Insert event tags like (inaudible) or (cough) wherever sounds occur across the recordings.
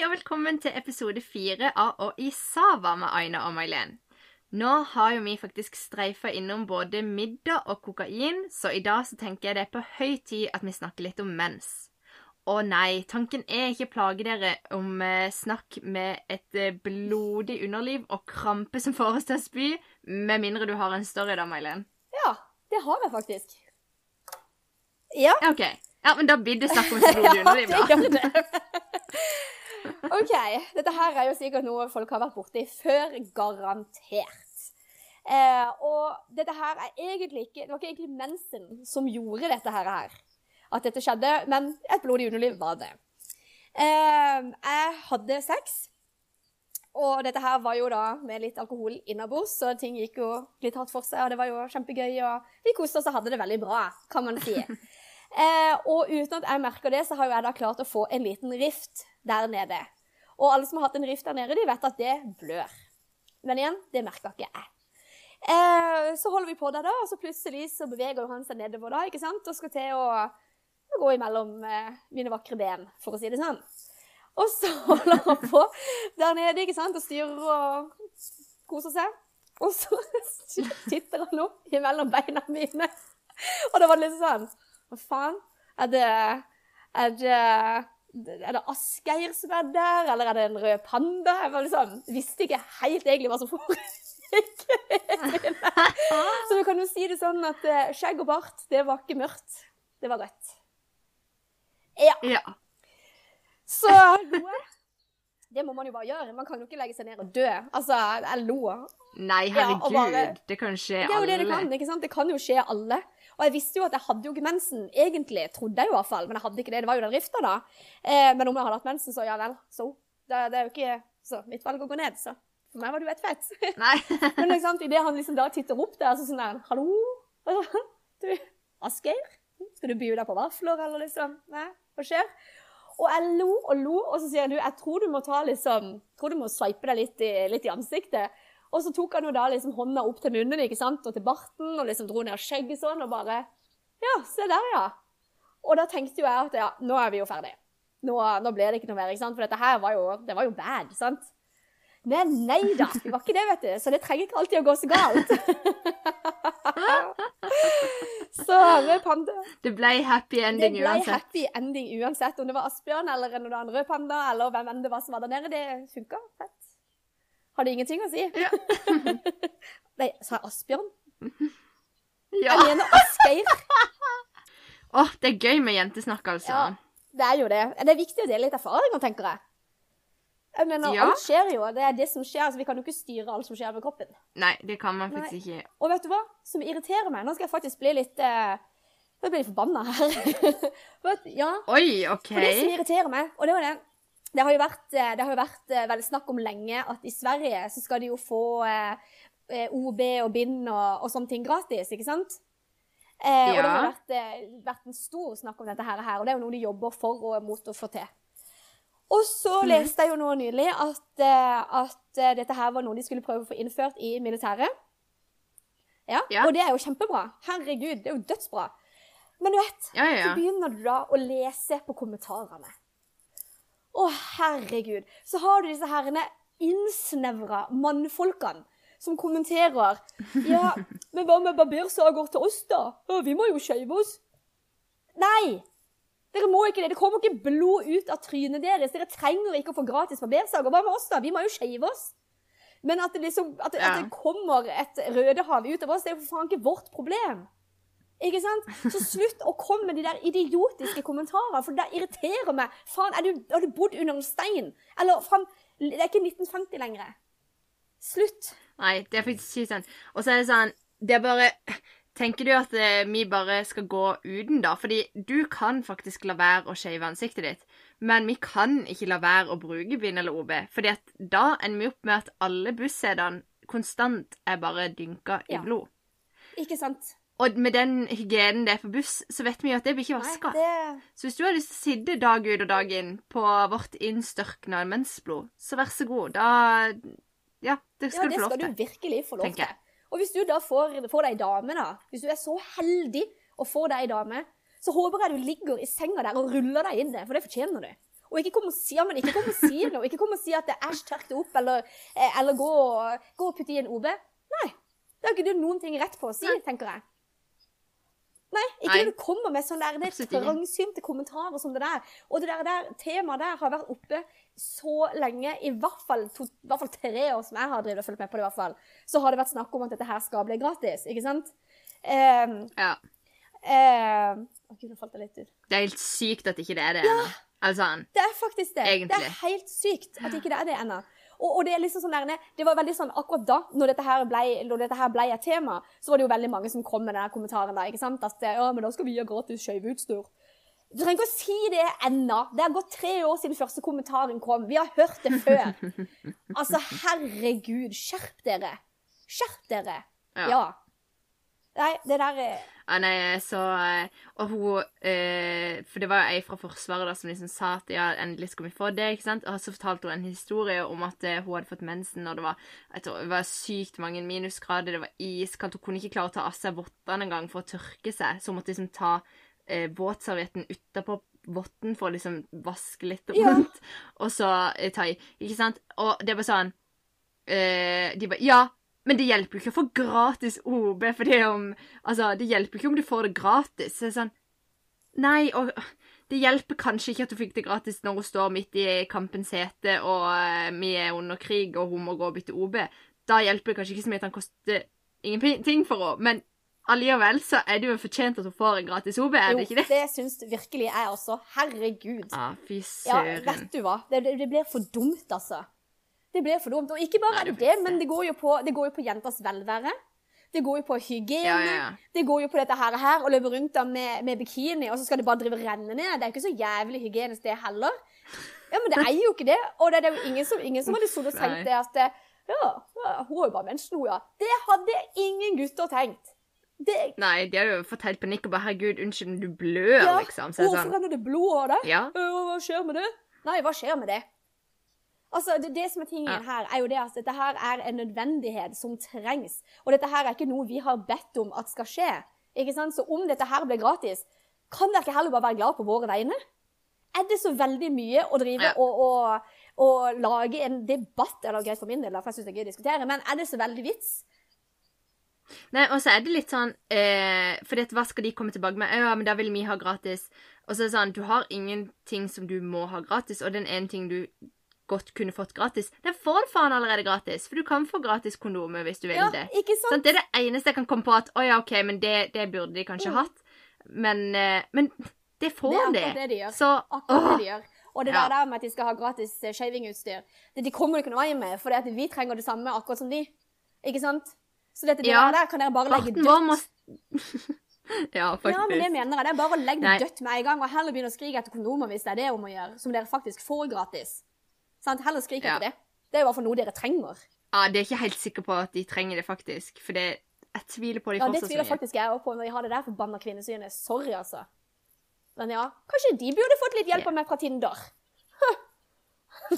Hei og velkommen til episode fire av Å i Sava med Aina og Mailen. Nå har jo vi faktisk streifa innom både middag og kokain, så i dag så tenker jeg det er på høy tid at vi snakker litt om mens. Å nei, tanken er ikke plage dere om eh, snakk med et eh, blodig underliv og krampe som får oss til å spy, med mindre du har en story da, Mailen. Ja, det har jeg faktisk. Ja. Ja, OK. Ja, men da blir det snakk om et blodig (laughs) underliv, da. det gjør det. OK. Dette her er jo sikkert noe folk har vært borti før, garantert. Eh, og dette her er egentlig ikke Det var ikke egentlig mensen som gjorde dette her. At dette skjedde, men et blodig underliv var det. Eh, jeg hadde sex. Og dette her var jo da med litt alkohol innabords, så ting gikk jo litt hardt for seg. Og det var jo kjempegøy, og vi koste oss og hadde det veldig bra, kan man si. (laughs) Eh, og uten at jeg merker det, så har jeg da klart å få en liten rift der nede. Og alle som har hatt en rift der nede, de vet at det blør. Men igjen, det merka ikke jeg. Eh, så holder vi på der, da, og så plutselig så beveger han seg nedover da, ikke sant, og skal til å gå imellom eh, mine vakre ben, for å si det sånn. Og så (laughs) holder han på der nede, ikke sant, og styrer og koser seg. Og så (laughs) titter han opp imellom beina mine. Og da var det liksom sånn Hva faen? Er det Er det er det Asgeir som er der, eller er det en rød panda? Jeg var liksom, visste ikke helt egentlig hva som foregikk. (laughs) Så du kan jo si det sånn at eh, skjegg og bart, det var ikke mørkt. Det var rødt. Ja. Ja. Så noe. Det må man jo bare gjøre. Man kan jo ikke legge seg ned og dø. Altså, jeg lo. Nei, Ja, herregud. bare- Det kan skje Det er jo det det kan. ikke sant? Det kan jo skje alle. Og jeg visste jo at jeg hadde jo ikke mensen, egentlig. Trodde jeg jo i hvert fall. Men jeg hadde ikke det. Det var jo den rifta, da. Eh, men om jeg hadde hatt mensen, så ja vel. Så. Det, det er jo ikke Så mitt valg å gå ned, så. For meg var det jo et fett. (laughs) Nei. men liksom, idet han liksom da titter opp der, så sånn der Hallo? (laughs) Du, Asgeir? Skal du by deg på vafler, eller liksom? Nei, hva skjer? Og jeg lo og lo, og så sier han du, jeg tror du må ta liksom, tror du må sveipe deg litt i, litt i ansiktet. Og så tok han jo da liksom hånda opp til munnen ikke sant? og til barten, og liksom dro ned skjegget sånn, og bare Ja, se der, ja. Og da tenkte jo jeg at ja, nå er vi jo ferdig. Nå, nå ble det ikke noe mer, ikke sant? For dette her var jo, det var jo bad, sant? Men nei da, det var ikke det, vet du. Så det trenger ikke alltid å gå så galt. (laughs) så rød panda Det ble happy ending det ble uansett. happy ending uansett om det var Asbjørn eller en rød panda eller hvem enn det var som var der nede. Det funka fett. det ingenting å si. Ja. (laughs) Nei, sa jeg Asbjørn? (laughs) Ja. Jeg mener Asgeir. (laughs) Åh, det er gøy med jentesnakk, altså. Ja, det er jo det. Det er viktig å dele litt erfaringer, tenker jeg. Jeg mener, Ja. Alt skjer jo. Det er det som skjer. så Vi kan jo ikke styre alt som skjer med kroppen. Nei, det kan man faktisk ikke. Og vet du hva som irriterer meg? Nå skal jeg faktisk bli litt uh, Jeg blir litt forbanna her. Ja, Oi, OK. For det som irriterer meg, og det var det Det har jo vært, eh, det har jo vært eh, veldig snakk om lenge at i Sverige så skal de jo få eh, OB og bind og, og sånne ting gratis, ikke sant? Eh, Og det har Ja. vært, vært en stor snakk om dette her, og det er jo noe de jobber for og mot å få til. Og så mm. leste jeg jo nå nylig at, at dette her var noe de skulle prøve å få innført i militæret. Ja, Ja. Og det er jo kjempebra. Herregud, det er jo dødsbra. Men du vet, Ja, ja, så begynner du da å lese på kommentarene. Å, herregud. Så har du disse herrene innsnevra mannfolkene som kommenterer Ja, (laughs) men hva med barbersager til oss, da? Vi må jo shave oss. Nei! Dere må ikke det. Det kommer ikke blod ut av trynet deres. Dere trenger ikke å få gratis barbersager. Hva med oss, da? Vi må jo shave oss. Men at det, liksom, at, Ja. at det kommer et rødehav ut av oss, det er jo for faen ikke vårt problem. Ikke sant? Så slutt å komme med de der idiotiske kommentarene, for det irriterer meg. Faen, er du, har du bodd under en stein? Eller faen, det er ikke 1950 lenger. Slutt. Nei, det er faktisk ikke sånn. Og så er det sånn Det er bare Tenker du at eh, vi bare skal gå uten, da? Fordi du kan faktisk la være å shave ansiktet ditt, men vi kan ikke la være å bruke bind eller OB. Fordi at da ender vi opp med at alle bussetene konstant er bare dynka i Ja. blod. Ikke sant? Og med den hygienen det er på buss, så vet vi jo at det blir ikke vaska. det Så hvis du har lyst til å sitte dag ut og dag inn på vårt innstørkna mensblod, så vær så god. Da Ja, det Ja, skal det du få lov skal du virkelig få lov tenker til. Og hvis du da får, får deg dame, da, hvis du er så heldig å få deg dame, så håper jeg du ligger i senga der og ruller deg inn det, for det fortjener du. Og ikke kom og si, ja, men ikke kom og si (laughs) noe. Ikke kom og si at det er æsj, tørk det opp, eller, eh, eller gå, gå og putte i en OB. Nei. Det har ikke du noen ting rett på å si, tenker jeg. Nei, ikke Nei. når du kommer med sånne der, det er trangsynte kommentarer som det der. Og det der, der temaet der har vært oppe så lenge, i hvert fall, to, i hvert fall tre år som jeg har drevet og fulgt med på det, i hvert fall. Så har det vært snakk om at dette her skal bli gratis, ikke sant? Um, Ja. um, å gud, nå falt jeg litt ut. Det er helt sykt at ikke det er det ennå. Altså, Det er faktisk det. Egentlig. Det er helt sykt at ikke det er det ennå. Og, og det er liksom sånn der, det var veldig sånn akkurat da, når dette, her ble, dette her ble et tema, så var det jo veldig mange som kom med den kommentaren da, ikke sant? At ja, men da skal vi ha gratis skøyveutstyr. Du trenger ikke å si det ennå. Det har gått tre år siden første kommentaren kom. Vi har hørt det før. (laughs) Altså, herregud, skjerp dere. Skjerp dere. Ja. Ja. Nei, det der er Ja, nei, så eh, Og hun eh, For det var jo ei fra Forsvaret da som liksom sa at ja, endelig skal vi få det, ikke sant? Og så fortalte hun en historie om at eh, hun hadde fått mensen, og det var, tror, det var sykt mange minusgrader, det var iskaldt, hun kunne ikke klare å ta av seg vottene engang for å tørke seg, så hun måtte liksom ta eh, båtservietten utapå votten for å liksom vaske litt Ja. og så eh, ta i, ikke sant? Og det var sånn eh, De bare Ja, men det hjelper jo ikke å få gratis OB, for det om Altså, det hjelper jo ikke om du får det gratis. Så det er sånn Nei, og det hjelper kanskje ikke at hun fikk det gratis når hun står midt i kampens hete, og eh, vi er under krig, og hun må gå og bytte OB. Da hjelper det kanskje ikke så mye at han koster ingenting for henne, men allikevel så er det jo fortjent at hun får en gratis OB, er det ikke det? Jo, det syns virkelig jeg også. Herregud. Ja, fy Ja, søren. vet du hva? Det, det, det blir for dumt, altså. Det blir for dumt. Og ikke bare Nei, det det men det går jo på, det går jo på jentas velvære. Det går jo på hygiene. Ja, ja, ja. Det går jo på dette her, her å løpe rundt med, med bikini, og så skal det bare drive renne ned. Det er jo ikke så jævlig hygienisk, det heller. Ja, men det er jo ikke det. Og det, det er jo ingen som, ingen som hadde sittet og tenkt det at ja, ja, hun er jo bare mensen, hun, ja. Det hadde ingen gutter tenkt. Det, Nei, de hadde jo fått helt panikk og bare 'herregud, unnskyld, du blør', ja, liksom. Så er hvorfor sånn renner det blod av deg? Ja. Øh, Hva skjer med det? Nei, hva skjer med det? Altså, det, det som er tingen her, er jo det at dette her er en nødvendighet som trengs. Og dette her er ikke noe vi har bedt om at skal skje. Ikke sant? Så om dette her blir gratis, kan dere ikke heller bare være glad på våre vegne? Er det så veldig mye å drive Ja. og, og, og lage en debatt Eller greit for min del, for jeg syns det er gøy å diskutere, men er det så veldig vits? Nei, og så er det litt sånn eh, For hva skal de komme tilbake med? Ja, men da vil vi ha gratis. Og så er det sånn, du har ingenting som du må ha gratis, og den ene ting du godt kunne fått gratis, den får du faen allerede gratis. For du kan få gratis kondomer hvis du vil Ja, det. ikke sant? Sånn, Det er det eneste jeg kan komme på at Å ja, OK, men det, det burde de kanskje Mm. hatt. Men, eh, men det får Det er de. akkurat det de gjør. Så Akkurat åh, det de gjør. Og det Ja. der, med at de skal ha gratis eh, shavingutstyr, det de kommer jo ikke noe vei med, for vi trenger det samme akkurat som de. Ikke sant? Så dette det Ja. der kan dere bare legge dødt. må (laughs) Ja, faktisk. Ja, men det mener jeg. Det er bare å legge det dødt med en gang, og heller begynne å skrike etter kondomer hvis det er det om å gjøre, som dere faktisk får gratis. Sant? Heller skrik Ja. det. Det er i hvert fall noe dere trenger. Ja, det er ikke helt sikker på at de trenger det, faktisk. For det, jeg tviler på de Ja, det Ja, det tviler faktisk jeg også på når de har det der forbanna kvinnesynet. Sorry, altså. Men ja, kanskje de burde fått litt hjelp av meg fra Tinder.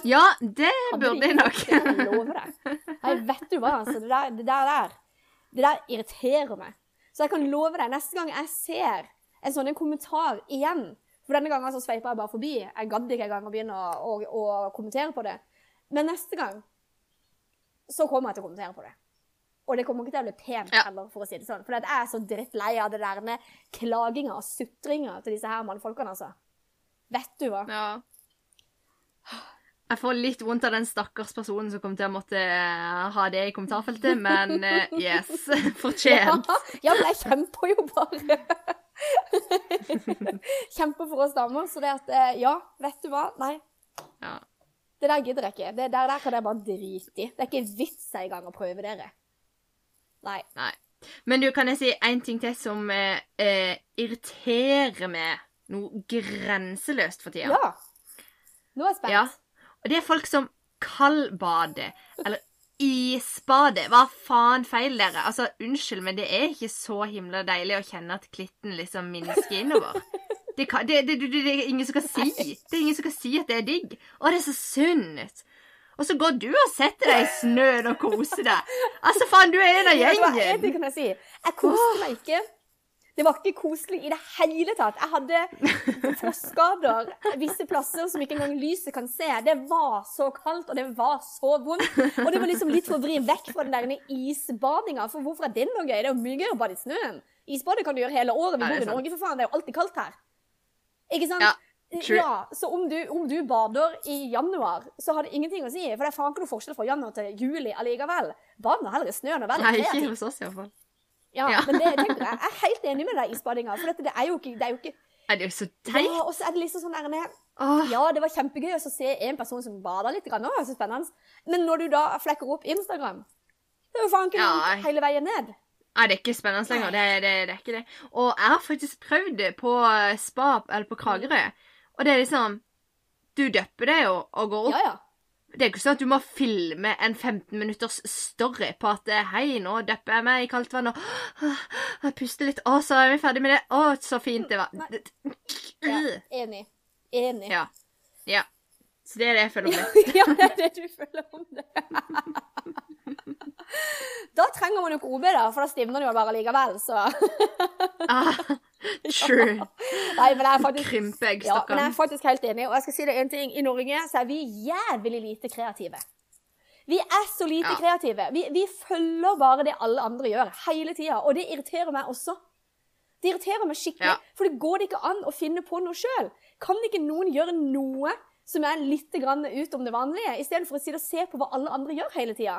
Ja, det (laughs) burde de nok. jeg lover deg. Nei, vet du hva, altså. Det der, det der, der Det der irriterer meg. Så jeg kan love deg, neste gang jeg ser en sånn en kommentar igjen For denne gangen så sveipa jeg bare forbi. Jeg gadd ikke engang å begynne å, å, å kommentere på det. Men neste gang så kommer jeg til å kommentere på det. Og det kommer ikke til å bli pent Ja. heller, for å si det sånn. For jeg er så drittlei av det der med klaginga og sutringa til disse her mannfolkene, altså. Vet du hva? Ja. Jeg får litt vondt av den stakkars personen som kommer til å måtte eh, ha det i kommentarfeltet, men eh, (laughs) yes, (laughs) fortjent. Ja, men jeg kjemper jo bare. (laughs) kjemper for oss damer. Så det at eh, Ja, vet du hva? Nei. Ja. Det der gidder jeg ikke. Det der, der kan jeg bare drite i. Det er ikke vits engang å prøve dere. Nei. Nei. Men du, kan jeg si en ting til som eh, eh, irriterer meg noe grenseløst for tida? Ja. Nå er jeg spent. Ja. Og det er folk som kaldbader, eller isbader. Hva faen feil dere? Altså, unnskyld, men det er ikke så himla deilig å kjenne at klitten liksom minsker innover. Det, kan, det, det, det, er ingen som kan si. Det er ingen som kan si at det er digg. Å, det er så sunt. Og så går du og setter deg i snøen og koser deg. Altså, faen, du er en av gjengen. hva, er det kan jeg si. Jeg koste meg ikke Det var ikke koselig i det hele tatt. Jeg hadde frostskader visse plasser som ikke engang lyset kan se. Det var så kaldt, og det var så vondt. Og det var liksom litt for å vri vekk fra den der isbadinga. For hvorfor er det noe gøy? Det er jo mye gøyere å bade i snøen. Isbadet kan du gjøre hele året. Vi bor i. Norge, for faen. Det er jo alltid kaldt her. Ikke sant? Ja, true. Ja, så om du, om du bader i januar, så har det ingenting å si. For det er faen ikke noe forskjell fra januar til juli allikevel. Bad nå heller i snøen og vær Nei, ikke hos oss iallfall. Ja, Ja. men det tenker jeg. Er helt enig med deg i spadinga, For dette, det er jo ikke, det er jo ikke er det jo så teit. ja, Og så er det liksom sånn der, Åh, Ja, det var kjempegøy å se en person som bada litt. Grann. Var så spennende. Men når du da flekker opp Instagram, det er jo faen ikke Ja. noe hele veien ned. Nei, det er ikke spennende lenger. Det, det, det er ikke det. Og jeg har faktisk prøvd det på eh, spa eller på Kragerø. Og det er liksom Du døpper det jo og går opp. Ja, ja. Det er ikke sånn at du må filme en 15 minutters story på at eh, Hei, nå døpper jeg meg i kaldt vann, og jeg puster litt. Å, så er vi ferdig med det. Å, så fint det var. Ja. Enig. Enig. Ja. ja. Så det er det jeg føler om det. (laughs) ja, det er det du føler om det. (laughs) da trenger man jo ikke OB, da, for da stivner det jo bare likevel, så Ah, (laughs) true. Nei, men jeg er faktisk Krympegg, Ja, men jeg er faktisk helt enig. Og jeg skal si deg en ting. I Norge så er vi jævlig lite kreative. Vi er så lite Ja. kreative. Vi, vi følger bare det alle andre gjør, hele tida. Og det irriterer meg også. Det irriterer meg skikkelig. Ja. For det går det ikke an å finne på noe sjøl. Kan ikke noen gjøre noe som er litt grann utom det vanlige, istedenfor å og se på hva alle andre gjør hele tida?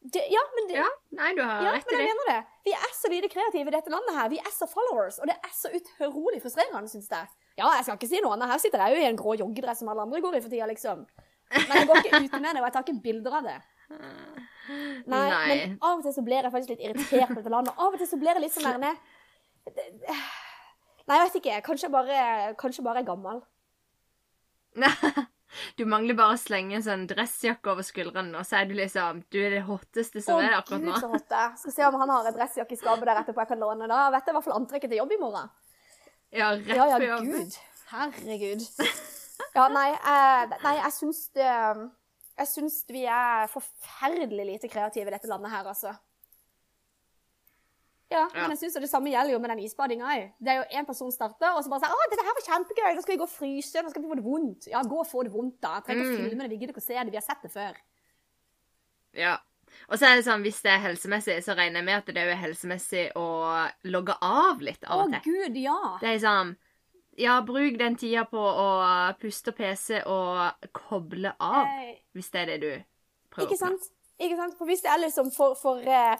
Ja, men det, Ja, nei, du har ja, rett men i det. mener det. Vi er så lite kreative i dette landet her. Vi er så followers, og det er så utrolig frustrerende, syns jeg. Ja, jeg skal ikke si noe annet. Her sitter jeg jo i en grå joggedress som alle andre går i for tida, liksom. Men jeg går ikke ute med det, og jeg tar ikke bilder av det. (laughs) Nei, Nei. men av og til så blir jeg faktisk litt irritert på dette landet. Av og til så blir jeg litt sånn nærme. Nei, jeg vet ikke. Kanskje jeg bare, kanskje bare er gammel. (laughs) Du mangler bare å slenge en sånn dressjakke over skuldrene, og så er du liksom Du er det hotteste som Å, er akkurat Gud, nå. så hot det er. Skal se om han har en dressjakke i skapet der etterpå jeg kan låne. Da vet jeg i hvert fall antrekket til jobb i morgen. Ja, rett Ja, ja, på jobb. gud. Herregud. Ja, nei, jeg, nei, jeg syns det Jeg syns vi er forferdelig lite kreative i dette landet her, altså. Ja, Ja. men jeg synes det samme gjelder jo med den isbadinga òg. Det er jo én person starter, og så bare sier 'Å, dette her var kjempegøy, nå skal vi gå og fryse, nå skal vi få det vondt'. Ja, gå og få det vondt, da. Jeg trenger ikke å Mm. filme det, vi gidder ikke å se det, vi har sett det før. Ja. Og så er det sånn, hvis det er helsemessig, så regner jeg med at det er helsemessig å logge av litt av og til. Å gud, ja. Det er sånn Ja, bruk den tida på å puste og PC og koble av, Eh, hvis det er det du prøver Ikke sant? Ikke sant? For hvis det er liksom for, for, eh,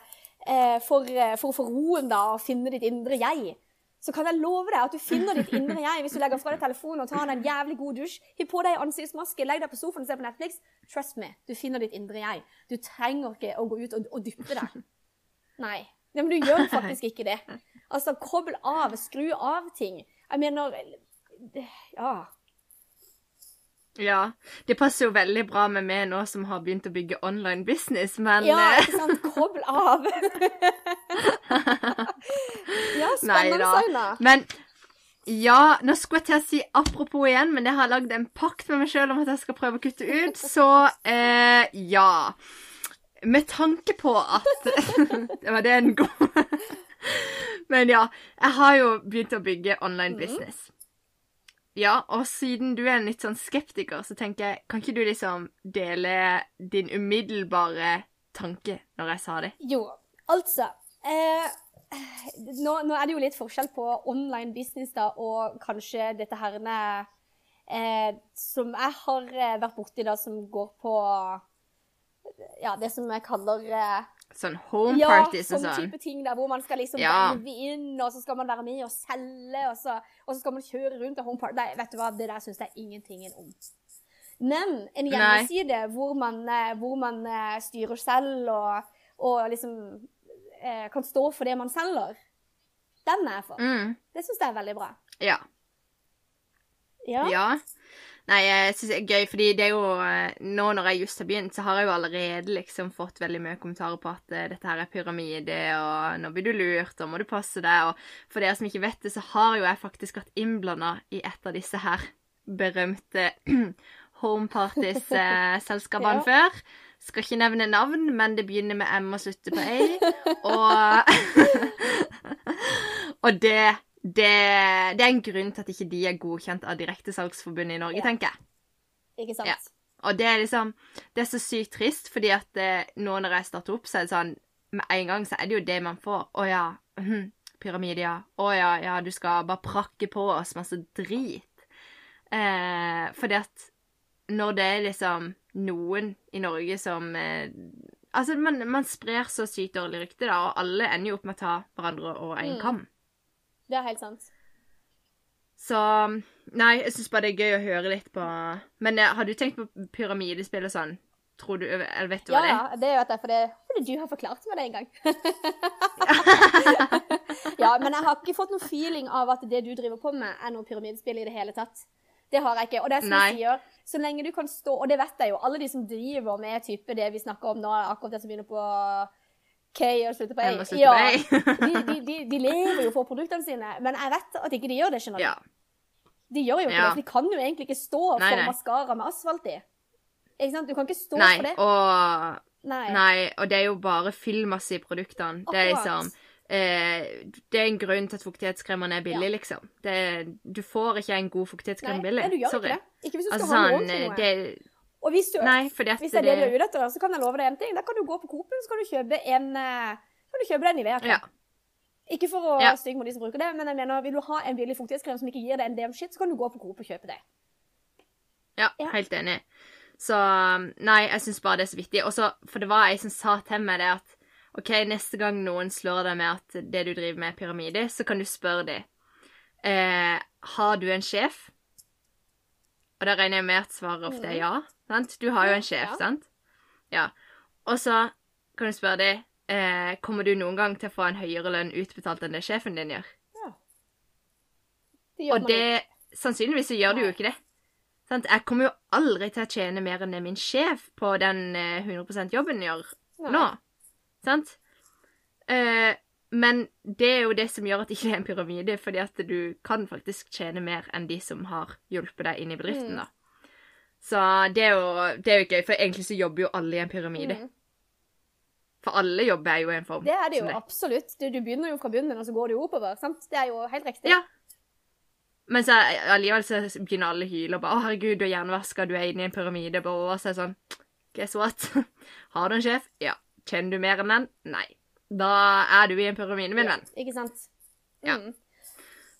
for, eh, for å få roen da, og finne ditt indre jeg, så kan jeg love deg at du finner ditt indre jeg hvis du legger fra deg telefonen og tar en jævlig god dusj, hiv på deg ansiktsmaske, legg deg på sofaen og se på Netflix. Trust me, du finner ditt indre jeg. Du trenger ikke å gå ut og, og dyppe deg. Nei. Nei, men du gjør faktisk ikke det. Altså, kobl av, skru av ting. Jeg mener Ja. Ja. Det passer jo veldig bra med meg nå som har begynt å bygge online business, men Ja, eh, ikke sant? Kobl av. ja, (laughs) spennende. Saina. Men ja, nå skulle jeg til å si apropos igjen, men jeg har lagd en pakt med meg sjøl om at jeg skal prøve å kutte ut, (laughs) så eh, ja. Med tanke på at (laughs) Det var det en god Men ja, jeg har jo begynt å bygge online business. Ja, og siden du er en litt sånn skeptiker, så tenker jeg, kan ikke du liksom dele din umiddelbare tanke når jeg sa det? Jo, altså eh, nå, nå er det jo litt forskjell på online business da, og kanskje dette her eh, Som jeg har eh, vært borti, da, som går på Ja, det som jeg kaller eh, Sånn home ja, parties og sånne sånn. type ting der hvor man skal liksom Ja. inn, og så skal man være med og selge, og så, og så skal man kjøre rundt og home party. Nei, vet du hva, det der syns jeg ingenting om. Men en hjemmeside hvor man, eh, hvor man eh, styrer selv og, og liksom eh, kan stå for det man selger, den er jeg for. Mm, Det syns jeg er veldig bra. ja. Ja. Ja. Nei, jeg syns det er gøy, fordi det er jo eh, Nå når jeg just har begynt, så har jeg jo allerede liksom fått veldig mye kommentarer på at eh, dette her er pyramide, og nå blir du lurt, og må du passe deg, og for dere som ikke vet det, så har jo jeg faktisk vært innblanda i et av disse her berømte (clears throat) Home Parties-selskapene (laughs) Ja. før. Skal ikke nevne navn, men det begynner med M og slutter på A. Og (laughs) Og det, det, det er en grunn til at ikke de er godkjent av Direktesalgsforbundet i Norge, Ja. tenker jeg. Ikke sant? Ja. Og det er liksom Det er så sykt trist, fordi at det, nå når jeg starter opp, så er det sånn Med en gang så er det jo det man får. Å ja. mhm, pyramide, ja. Å ja, ja, du skal bare prakke på oss masse drit. Eh, fordi at når det er liksom noen i Norge som eh, Altså, man, man sprer så sykt dårlig rykte, da, og alle ender jo opp med å ta hverandre over en Mm. kam. Det er helt sant. Så Nei, jeg syns bare det er gøy å høre litt på Men eh, har du tenkt på pyramidespill og sånn? Tror du Eller vet du Ja, hva det er? ja, det er jeg, for det, fordi du har forklart meg det en gang. (laughs) ja, men jeg har ikke fått noen feeling av at det du driver på med, er noe pyramidespill i det hele tatt. Det har jeg ikke. Og det er som jeg sier, så lenge du kan stå Og det vet jeg jo, alle de som driver med type det vi snakker om nå, akkurat det som begynner på K og slutter på A, Jeg må slutte på A. de, de, de, de lever jo for produktene sine, men jeg vet at ikke de gjør det, du. Ja. De gjør jo ikke Ja. det, for de kan jo egentlig ikke stå Nei, for maskara med asfalt i. Ikke sant? Du kan ikke stå Nei, for det. og Nei. Nei, og det er jo bare fyllmasse i produktene. Det er liksom eh, Det er en grunn til at fuktighetskremene er billig, liksom. Det, du får ikke en god fuktighetskrem billig. nei, du gjør Sorry. ikke det. Ikke hvis du skal Altså ha noe sånn til noe. det, Og hvis, du, Nei, hvis det er det du er ute etter, så kan jeg love deg en ting. Da kan du gå på Coop, så kan du kjøpe en eh, kan du kjøpe den en Nivea-krem. Ja. Ikke for å Ja. stygge mot de som bruker det, men jeg mener, vil du ha en billig fuktighetskrem som ikke gir deg en del shit, så kan du gå på Coop og kjøpe det. Ja, Ja. helt enig. Så nei, jeg syns bare det er så viktig. Også, for det var ei som sa til meg det at OK, neste gang noen slår deg med at det du driver med, er pyramide, så kan du spørre dem eh, Har du en sjef? Og da regner jeg med at svaret ofte er ja. Sant? Du har jo en sjef, Ja. sant? Ja. Og så kan du spørre dem eh, Kommer du noen gang til å få en høyere lønn utbetalt enn det sjefen din gjør? Det gjør Og det ikke. Sannsynligvis så gjør du jo ikke det. Sant? Jeg kommer jo aldri til å tjene mer enn det min sjef på den eh, 100% jobben gjør Nei. nå. Sant? Eh, men det er jo det som gjør at det ikke er en pyramide, fordi at du kan faktisk tjene mer enn de som har hjulpet deg inn i bedriften, Mm. da. Så det er, jo, det er jo gøy, for egentlig så jobber jo alle i en pyramide. Mm. For alle jobber er jo i en form. Det er det jo som absolutt. Du, du begynner jo fra bunnen, og så går du jo oppover. sant? Det er jo helt riktig. Ja. Men så allikevel så begynner alle å hyle og bare 'Å, herregud, du er hjernevaska, du er inne i en pyramide', bare, og så er det sånn Guess what? (laughs) Har du en sjef? Ja. Kjenner du mer enn den? Nei. Da er du i en pyramide, min Ja, venn. Ikke sant? Ja. Mm.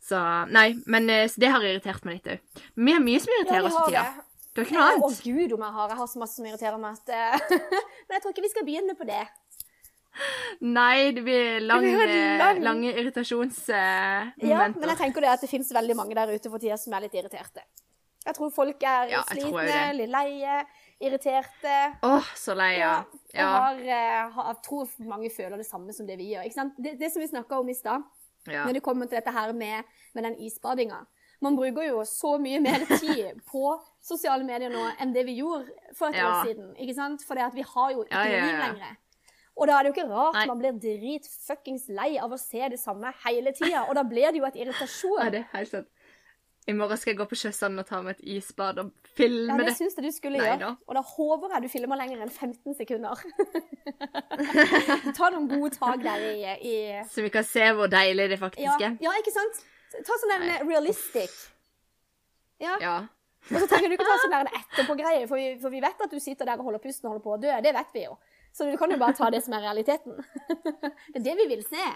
Så nei, men eh, så det har irritert meg litt òg. Vi har mye som Ja, irriterer oss for har tida. Du har ikke noe Å annet? gud, om jeg har. Jeg har så masse som irriterer meg at eh, (laughs) Men jeg tror ikke vi skal begynne på det. Nei, det blir lang, Det blir eh, lang. lange Ja, men jeg tenker det at det finnes veldig mange der ute for tida som er litt irriterte. Jeg tror folk er Ja, slitne, litt leie, irriterte. Åh, så lei, ja. Ja. har, eh, jeg tror mange føler det samme som det vi gjør. Det, det som vi snakka om i stad, ja. når det kommer til dette her med, med den isbadinga. Man bruker jo så mye mer tid (laughs) på sosiale medier nå enn det vi gjorde for et Ja. år siden. ikke sant? For vi har jo ikke Ja, ja, liv lenger. Og da er det jo ikke rart Nei. man blir dritfuckings lei av å se det samme hele tida. Og da blir det jo et irritasjon. (laughs) Ja, det er helt sant. I morgen skal jeg gå på sjøsanden og ta med et isbad og filme det Ja, det. syns jeg du skulle Nei gjøre. da. Og da håper jeg du filmer lenger enn 15 sekunder. (laughs) Ta noen gode tak der i, i Så vi kan se hvor deilig det ja, faktisk er. ja, ikke sant? Ta sånn en Nei. realistic. Ja. Ja. Og så trenger du ikke ta sånn en etterpå-greie, for, for vi vet at du sitter der og holder pusten og holder på å dø. Det vet vi jo. Så du kan jo bare ta det som er realiteten. (laughs) Det er det vi vil se.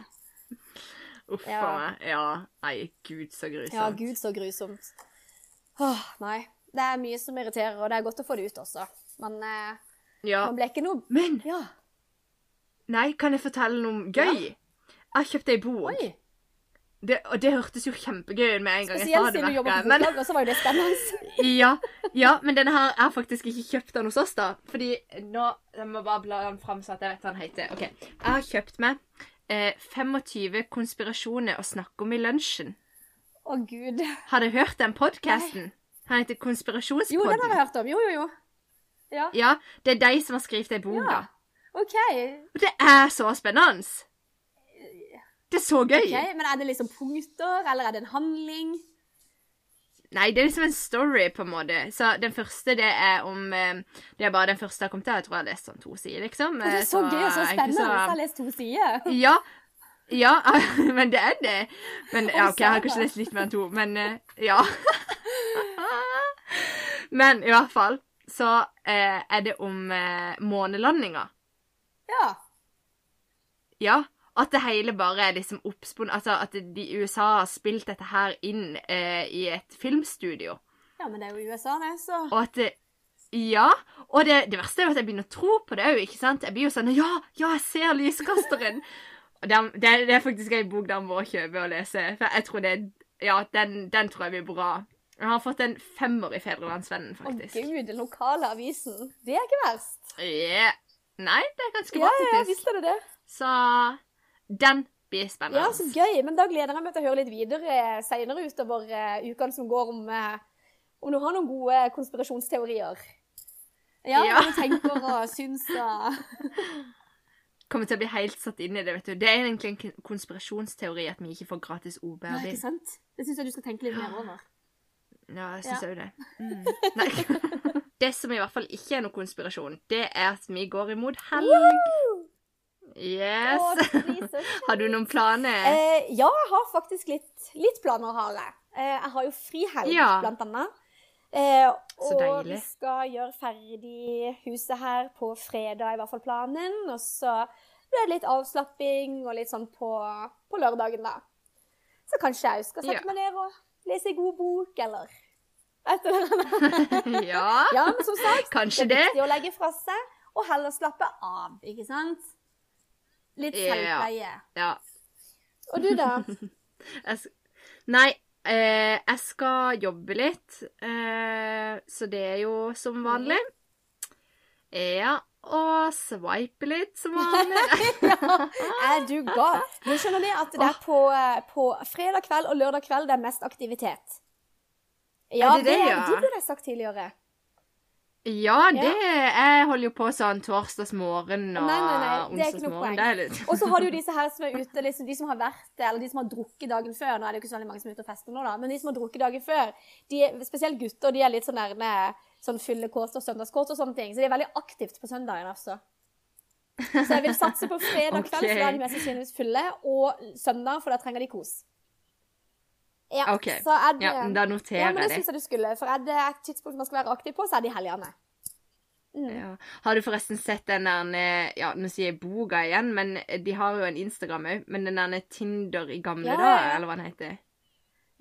Uff a Ja. meg. Ja. Nei, gud, så grusomt. Ja, gud, så grusomt. Åh, nei. Det er mye som irriterer, og det er godt å få det ut også. Men eh, Ja. man ble ikke noe Men Ja. nei, kan jeg fortelle noe gøy? Jeg kjøpte kjøpt ei bok. Oi. Det, og det hørtes jo kjempegøy ut med en gang jeg sa Spesielt siden du jobber på jeg. og så var jo det spennende. ja, ja, men denne her er faktisk ikke kjøpt den hos oss, da. Fordi nå Jeg må bare bla den fram, så at jeg vet hva den heter. Ok, Jeg har kjøpt meg eh, 25 konspirasjoner å snakke om i lunsjen. Å, gud. Har du hørt den podkasten? Han heter Jo, den har Konspirasjonspodden. jeg hørt om. Jo, jo, jo. Ja. Ja, det er de som har skrevet den boka. ja. OK. Og det er så spennende! Det er så gøy. ok, Men er det liksom punkter, eller er det en handling? Nei, det er liksom en story, på en måte. Så den første, det er om eh, Det er bare den første jeg kom til. Jeg tror jeg har lest sånn to sider, liksom. Det Eh, er så gøy og så spennende. så- Jeg har lest to sider. Ja. Ja, (laughs) men det er det. Men ja, OK, jeg har kanskje lest litt mer enn to, men eh, ja. (laughs) Men i hvert fall så eh, er det om eh, månelandinga. Ja. Ja. At det hele bare er liksom oppspunnet Altså at de USA har spilt dette her inn eh, i et filmstudio. ja, men det er jo USA, det, så Og at det Ja. Og det, det verste er jo at jeg begynner å tro på det òg, ikke sant? Jeg blir jo sånn Ja, ja, jeg ser lyskasteren! (laughs) Og det, er- det, er- det er faktisk ei bok der må kjøpe og lese. For jeg tror det Ja, den, den tror jeg blir bra. Jeg har fått en femmer i Fedrelandsvennen, Å oh, gud, den lokale avisen. Det er ikke verst. Yeah. Nei, det er ganske bra, bra, ja, ja, visst er det det. Så den blir spennende. Ja, så gøy. Men da gleder jeg meg til å høre litt videre senere utover eh, ukene som går, om, eh, om du har noen gode konspirasjonsteorier. Ja, Ja. hva du tenker og (laughs) syns og (laughs) Kommer til å bli helt satt inn i det, vet du. Det er egentlig en konspirasjonsteori at vi ikke får gratis OB-bil. ikke sant? Det syns jeg du skal tenke litt mer over. (gasps) Ja, jeg syns Ja. òg det. (laughs) Mm. Nei. Det som i hvert fall ikke er noe konspirasjon, det er at vi går imot helg. Yes. Det (laughs) Har du noen planer? Eh, ja, jeg har faktisk litt, litt planer, har jeg. Eh, jeg har jo frihelg, Ja. blant annet. Eh, og vi skal gjøre ferdig huset her på fredag, i hvert fall planen. Og så blir det litt avslapping og litt sånn på, på lørdagen, da. Så kanskje jeg skal sette Ja. meg ned og lese en god bok, eller et eller annet. (laughs) Ja, Ja, men som sagt, kanskje det er det. viktig å legge fra seg, og heller slappe av, ikke sant? Litt selvpleie. Ja. Og du, da? (laughs) Nei, eh, jeg skal jobbe litt, eh, så det er jo som vanlig. Ja, og sveipe litt som vanlig. (laughs) Er du gal? Du skjønner det at det er på, eh, på fredag kveld og lørdag kveld det er mest aktivitet. Ja, Er det det, ja? det burde jeg sagt tidligere. Ja, det Jeg holder jo på sånn torsdagsmorgen og Nei, nei, nei, det er ikke noe onsdagsmorgen. poeng. Det er litt Og så har du jo disse (laughs) her som er ute, liksom, de som har vært eller de som har drukket dagen før. Nå er det jo ikke så mange som er ute og fester nå, da, men de som har drukket dagen før, de, spesielt gutter, de er litt sånn nærme sånn fyllekåt og søndagskåt og sånne ting. Så de er veldig aktivt på søndagen, altså. Så jeg vil satse på fredag kveld, for da er de mest sannsynligvis fulle, og søndag, for da trenger de kos. Ja, okay. så er det, Ja, men da noterer jeg det Ja, men det. syns jeg du skulle, for er det et tidspunkt man skal være aktiv på, så er det i helgene. Mm. Ja. Har du forresten sett den der Ja, nå sier jeg boka igjen, men de har jo en Instagram òg. Men den der Tinder i gamle Ja, dager, eller hva den heter.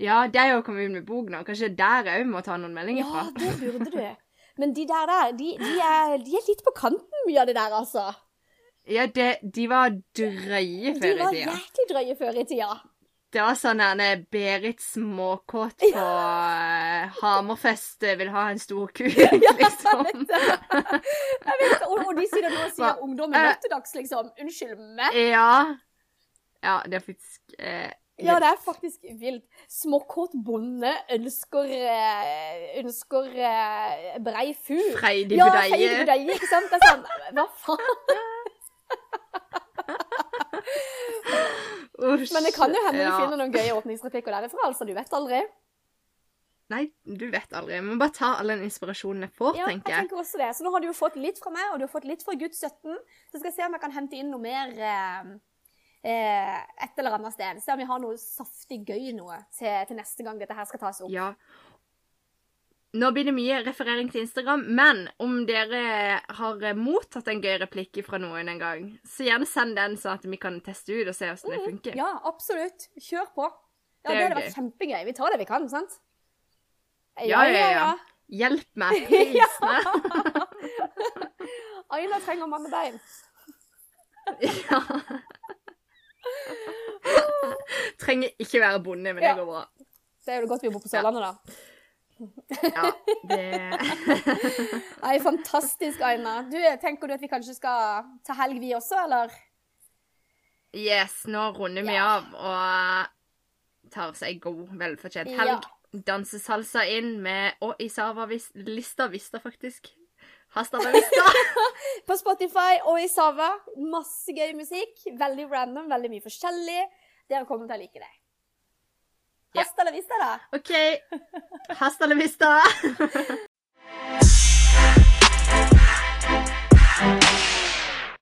Ja, er jo kommet ut med bok nå. Kanskje der òg må ta noen meldinger fra. Ja, det burde du. (laughs) Men de der der, de, de, er, de er litt på kanten, mye av det der, altså. Ja, de, de var drøye før i tida. De var jæklig drøye før i tida. Det var sånn der Berit småkåt på ja. Hammerfest vil ha en stor kuk, (laughs) Jeg liksom. vet det. Jeg vet det. Og, og de sier det nå sier ungdommen Eh. nattedags, liksom. Unnskyld meg. Ja. Ja, det er faktisk eh, Ja, det er faktisk vilt. Småkåt bonde ønsker eh, ønsker eh, brei fugl. Freidig Ja, budeie. freidig budeie, ikke sant? Det er sånn, hva faen? Men det kan jo hende ja. du finner noen gøye åpningsreplikker derifra, altså. Du vet aldri. Nei, du vet aldri. Jeg må bare ta all den inspirasjonen jeg får, Ja, jeg tenker jeg. tenker også det. Så nå har du jo fått litt fra meg, og du har fått litt fra Guds 17. Så skal jeg se om jeg kan hente inn noe mer eh, eh, et eller annet sted. Se om vi har noe saftig gøy noe til, til neste gang dette her skal tas opp. Ja. Nå blir det mye referering til Instagram, men om dere har mottatt en gøy replikk fra noen en gang, så gjerne send den, sånn at vi kan teste ut og se hvordan det funker. Mm, Ja, absolutt. Kjør på. Ja, Det det, hadde vært kjempegøy. Vi tar det vi kan, sant? Ja, ja, ja. Hjelp meg, (laughs) prisene! (laughs) Aina trenger mannebein. ja. Trenger ikke være bonde, men det går bra. Det er jo godt vi bor på Sørlandet, da. Ja, det (laughs) Nei, fantastisk, Aina. Du, Tenker du at vi kanskje skal ta helg, vi også, eller? Yes, nå runder vi Ja. av og tar seg god, velfortjent helg. Ja. Danser salsa inn med Og Isava vis, lista Vista, faktisk. Hasta la vista. (laughs) På Spotify og i Sava. Masse gøy musikk. Veldig random, veldig mye forskjellig. Dere kommer til å like det. Hasta la vista, da. OK. Hasta la vista. (laughs)